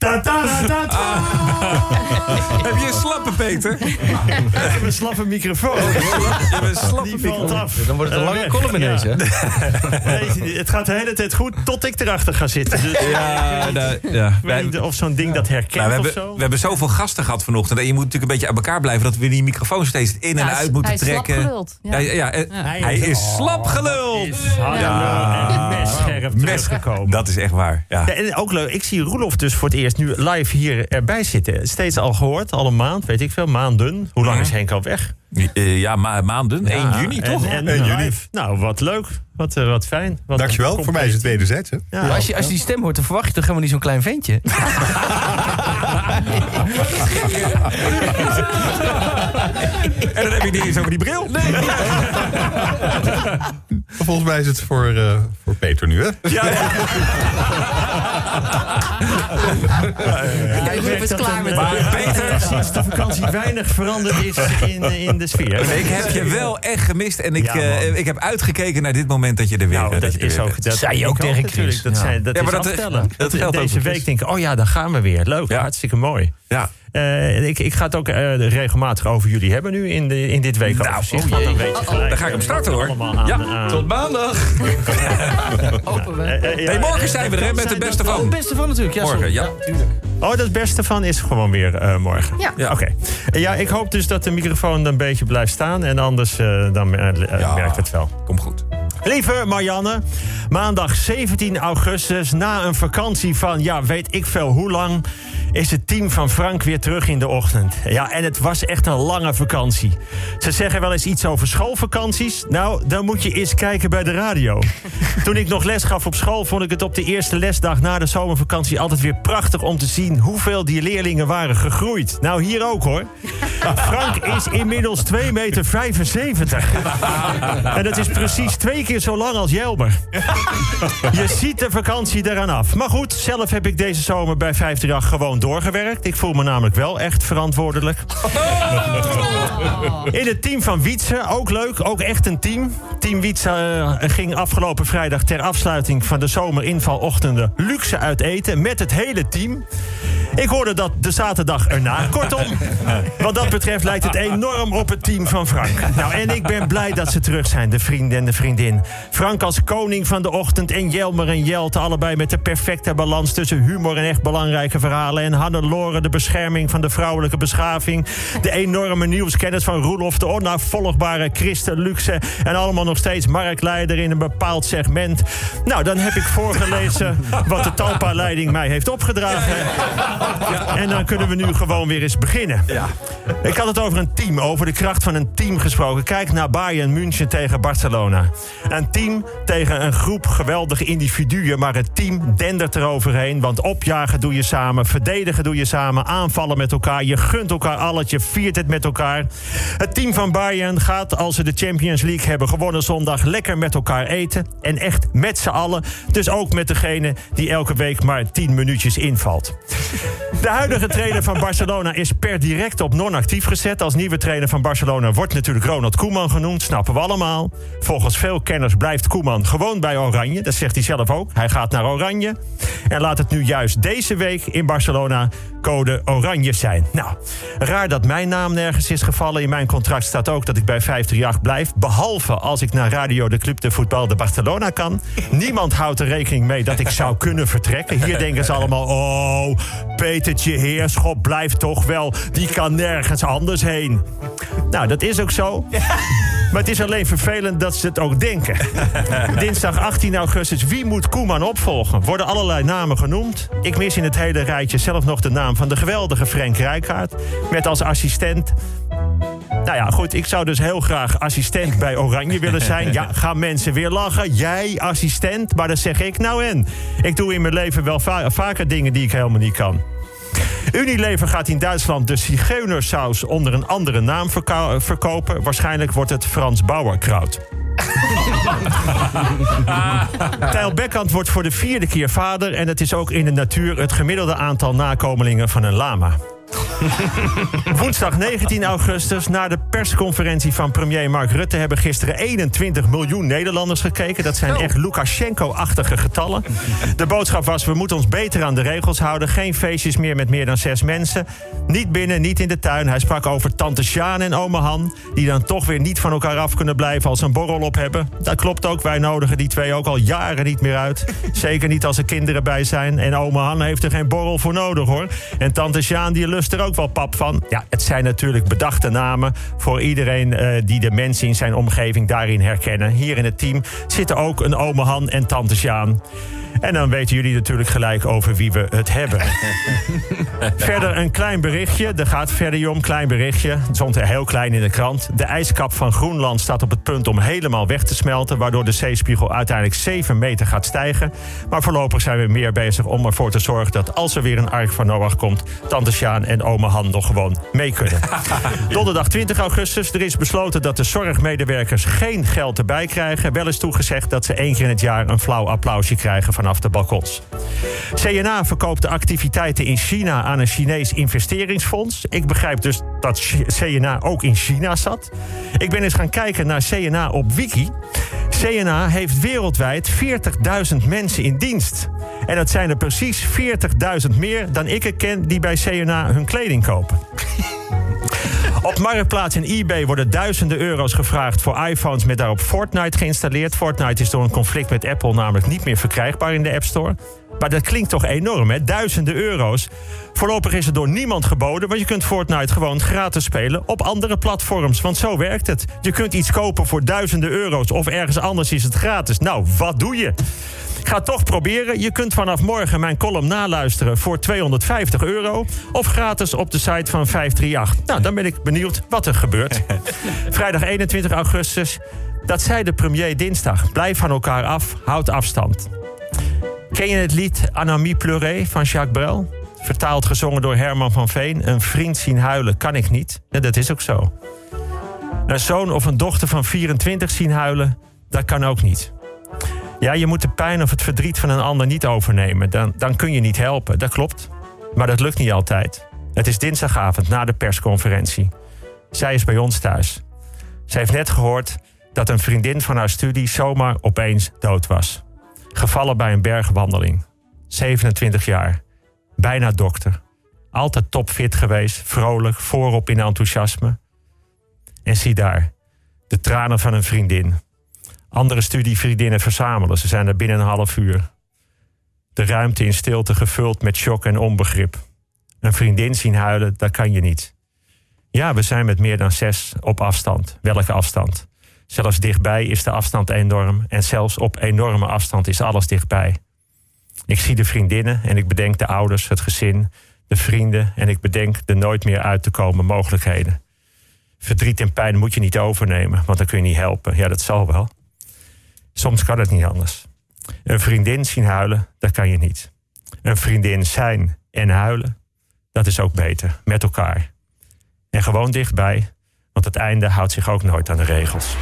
Da, da, da, da, da. Heb je een slappe, Peter? Ik heb een slappe microfoon. Je hebt een slappe Die valt microfoon. af. Dan wordt het een Eh, lange weg. column ineens, hè? Nee, het gaat de hele tijd goed tot ik erachter ga zitten. Dus Ja, nou, ja. Wij- of zo'n ding dat herkent Nou, we, of hebben, zo. we hebben zoveel gasten gehad vanochtend. En je moet natuurlijk een beetje aan elkaar blijven... dat we die microfoon steeds in en is- uit moeten hij is slap trekken. ja. Ja, ja, eh, Hij is slap geluld. Is ja. Mes- teruggekomen. Dat is echt waar. Ja. Ja, en ook leuk, ik zie Roelof dus voor het eerst nu live hier erbij zitten. Steeds al gehoord, al een maand, weet ik veel, maanden. Hoe lang is Henk al weg? Eh, ja, ma- maanden. 1 Ja, juni, toch? En, 1 juni. live. Nou, wat leuk. Wat, eh, wat fijn. Wat Dankjewel, voor mij is het wederzijds. Hè? Ja, als, je, als je die stem hoort, dan verwacht je toch helemaal niet zo'n klein ventje? En dan heb je niet eens over die bril. Nee. Volgens mij is het voor, eh, voor Peter nu, hè? Ja, ja. Is dat klaar met eh, het. Peter. sinds de vakantie weinig veranderd is in, eh, in de sfeer. Ik heb je wel echt gemist. En ik, Ja, eh, ik heb uitgekeken naar dit moment dat je er weer Nou, dat dat je is weer ook... bent. Dat Zei je ook tegen Chris. Dat, Ja. zijn, dat Ja, maar is dat aftellen. dat geldt Deze week denk ik, oh ja, daar gaan we weer. Leuk, Ja. hartstikke mooi. Ja. Eh, ik, ik ga het ook eh, regelmatig over jullie hebben nu in, de, in dit oh dan jee. weet je gelijk, Dan ga ik hem eh, starten, hoor. aan- Ja, Tot maandag. Ja, Nee, morgen en- zijn we er, met de zijn beste Oh, van. het beste van natuurlijk. Ja, Morgen, ja. tuurlijk. Oh, dat beste van is gewoon weer eh, morgen. Ja. Ja. Oké. Ja, ik hoop dus dat de microfoon een beetje blijft staan. En anders eh, dan Ja. merkt het wel. Kom goed. Lieve Marianne, maandag 17 augustus, na een vakantie van ja, weet ik veel hoe lang, is het team van Frank weer terug in de ochtend. Ja, en het was echt een lange vakantie. Ze zeggen wel eens iets over schoolvakanties. Nou, dan moet je eens kijken bij de radio. Toen ik nog les gaf op school, vond ik het op de eerste lesdag na de zomervakantie altijd weer prachtig om te zien hoeveel die leerlingen waren gegroeid. Nou, hier ook hoor. Frank is inmiddels 2,75 meter. En dat is precies twee keer zo lang als Jelmer. Je ziet de vakantie eraan af. Maar goed, zelf heb ik deze zomer bij 538 gewoon doorgewerkt. Ik voel me namelijk wel echt verantwoordelijk. In het team van Wietse, ook leuk, ook echt een team. Team Wietse eh, ging afgelopen vrijdag ter afsluiting van de zomerinvalochtenden luxe uit eten met het hele team. Ik hoorde dat de zaterdag erna. Kortom, wat dat betreft lijkt het enorm op het team van Frank. Nou, en ik ben blij dat ze terug zijn, de vrienden en de vriendin. Frank als koning van de ochtend en Jelmer en Jelte... allebei met de perfecte balans tussen humor en echt belangrijke verhalen... en Hannelore, de bescherming van de vrouwelijke beschaving... de enorme nieuwskennis van Roelof, de onnavolgbare Christen Luxe... en allemaal nog steeds marktleider in een bepaald segment. Nou, dan heb ik voorgelezen wat de Talpa-leiding mij heeft opgedragen... En dan kunnen we nu gewoon weer eens beginnen. Ik had het over een team, over de kracht van een team gesproken. Kijk naar Bayern München tegen Barcelona. Een team tegen een groep geweldige individuen, maar het team dendert eroverheen. Want opjagen doe je samen, verdedigen doe je samen, aanvallen met elkaar. Je gunt elkaar alles, je viert het met elkaar. Het team van Bayern gaat, als ze de Champions League hebben gewonnen zondag, lekker met elkaar eten. En echt met z'n allen. Dus ook met degene die elke week maar 10 minuutjes invalt. De huidige trainer van Barcelona is per direct op non-actief gezet. Als nieuwe trainer van Barcelona wordt natuurlijk Ronald Koeman genoemd. Snappen we allemaal. Volgens veel kenners blijft Koeman gewoon bij Oranje. Dat zegt hij zelf ook. Hij gaat naar Oranje. En laat het nu juist deze week in Barcelona code Oranje zijn. Nou, raar dat mijn naam nergens is gevallen. In mijn contract staat ook dat ik bij 538 blijf. Behalve als ik naar Radio de Club de Voetbal de Barcelona kan. Niemand houdt er rekening mee dat ik zou kunnen vertrekken. Hier denken ze allemaal... Oh, Petertje Heerschop blijft toch wel. Die kan nergens anders heen. Nou, dat is ook zo. Maar het is alleen vervelend dat ze het ook denken. Dinsdag 18 augustus, wie moet Koeman opvolgen? Worden allerlei namen genoemd. Ik mis in het hele rijtje zelf nog de naam van de geweldige Frank Rijkaard. Met als assistent nou ja, goed, ik zou dus heel graag assistent bij Oranje willen zijn. Ja, gaan mensen weer lachen? Jij assistent? Maar dan zeg ik, nou en? Ik doe in mijn leven wel va- vaker dingen die ik helemaal niet kan. Unilever gaat in Duitsland de zigeunersaus onder een andere naam verko- verkopen. Waarschijnlijk wordt het Frans Bauerkraut. Tijl Bekkant wordt voor de vierde keer vader... en het is ook in de natuur het gemiddelde aantal nakomelingen van een lama. Woensdag 19 augustus, na de persconferentie van premier Mark Rutte... hebben gisteren 21 miljoen Nederlanders gekeken. Dat zijn echt Lukashenko-achtige getallen. De boodschap was, we moeten ons beter aan de regels houden. Geen feestjes meer met meer dan zes mensen. Niet binnen, niet in de tuin. Hij sprak over tante Sjaan en ome Han... die dan toch weer niet van elkaar af kunnen blijven als ze een borrel op hebben. Dat klopt ook, wij nodigen die twee ook al jaren niet meer uit. Zeker niet als er kinderen bij zijn. En ome Han heeft er geen borrel voor nodig, hoor. En tante Sjaan, die lust er ook wel pap van. Ja, het zijn natuurlijk bedachte namen voor iedereen eh, die de mensen in zijn omgeving daarin herkennen. Hier in het team zitten ook een ome Han en tante Sjaan. En dan weten jullie natuurlijk gelijk over wie we het hebben. verder een klein berichtje. Er gaat verder om, klein berichtje. Het stond er heel klein in de krant. De ijskap van Groenland staat op het punt om helemaal weg te smelten... waardoor de zeespiegel uiteindelijk 7 meter gaat stijgen. Maar voorlopig zijn we meer bezig om ervoor te zorgen... dat als er weer een Ark van Noach komt... Tante Sjaan en oma Han nog gewoon mee kunnen. Donderdag 20 augustus. Er is besloten dat de zorgmedewerkers geen geld erbij krijgen. Wel is toegezegd dat ze één keer in het jaar... een flauw applausje krijgen vanaf de balkons. CNA verkoopt de activiteiten in China aan een Chinees investeringsfonds. Ik begrijp dus dat CNA ook in China zat. Ik ben eens gaan kijken naar CNA op Wiki. CNA heeft wereldwijd 40.000 mensen in dienst. En dat zijn er precies 40.000 meer dan ik er ken die bij CNA hun kleding kopen. Op Marktplaats en eBay worden duizenden euro's gevraagd voor iPhones met daarop Fortnite geïnstalleerd. Fortnite is door een conflict met Apple namelijk niet meer verkrijgbaar in de App Store. Maar dat klinkt toch enorm, hè? Duizenden euro's. Voorlopig is er door niemand geboden, want je kunt Fortnite gewoon gratis spelen op andere platforms. Want zo werkt het. Je kunt iets kopen voor duizenden euro's of ergens anders is het gratis. Nou, wat doe je? Ik ga het toch proberen. Je kunt vanaf morgen mijn column naluisteren voor 250 euro. Of gratis op de site van 538. Nou, dan ben ik benieuwd wat er gebeurt. Vrijdag 21 augustus. Dat zei de premier dinsdag. Blijf van elkaar af, houd afstand. Ken je het lied Anamie Pleuré van Jacques Brel? Vertaald gezongen door Herman van Veen. Een vriend zien huilen kan ik niet. Ja, dat is ook zo. Een zoon of een dochter van 24 zien huilen, dat kan ook niet. Ja, je moet de pijn of het verdriet van een ander niet overnemen. Dan, dan kun je niet helpen, dat klopt. Maar dat lukt niet altijd. Het is dinsdagavond na de persconferentie. Zij is bij ons thuis. Ze heeft net gehoord dat een vriendin van haar studie zomaar opeens dood was. Gevallen bij een bergwandeling. 27 jaar. Bijna dokter. Altijd topfit geweest, vrolijk, voorop in enthousiasme. En zie daar, de tranen van een vriendin. Andere studievriendinnen verzamelen. Ze zijn er binnen een half uur. De ruimte in stilte gevuld met shock en onbegrip. Een vriendin zien huilen, dat kan je niet. Ja, we zijn met meer dan zes op afstand. Welke afstand? Zelfs dichtbij is de afstand enorm. En zelfs op enorme afstand is alles dichtbij. Ik zie de vriendinnen en ik bedenk de ouders, het gezin, de vrienden en ik bedenk de nooit meer uit te komen mogelijkheden. Verdriet en pijn moet je niet overnemen, want dan kun je niet helpen. Ja, dat zal wel. Soms kan het niet anders. Een vriendin zien huilen, dat kan je niet. Een vriendin zijn en huilen, dat is ook beter, met elkaar. En gewoon dichtbij, want het einde houdt zich ook nooit aan de regels.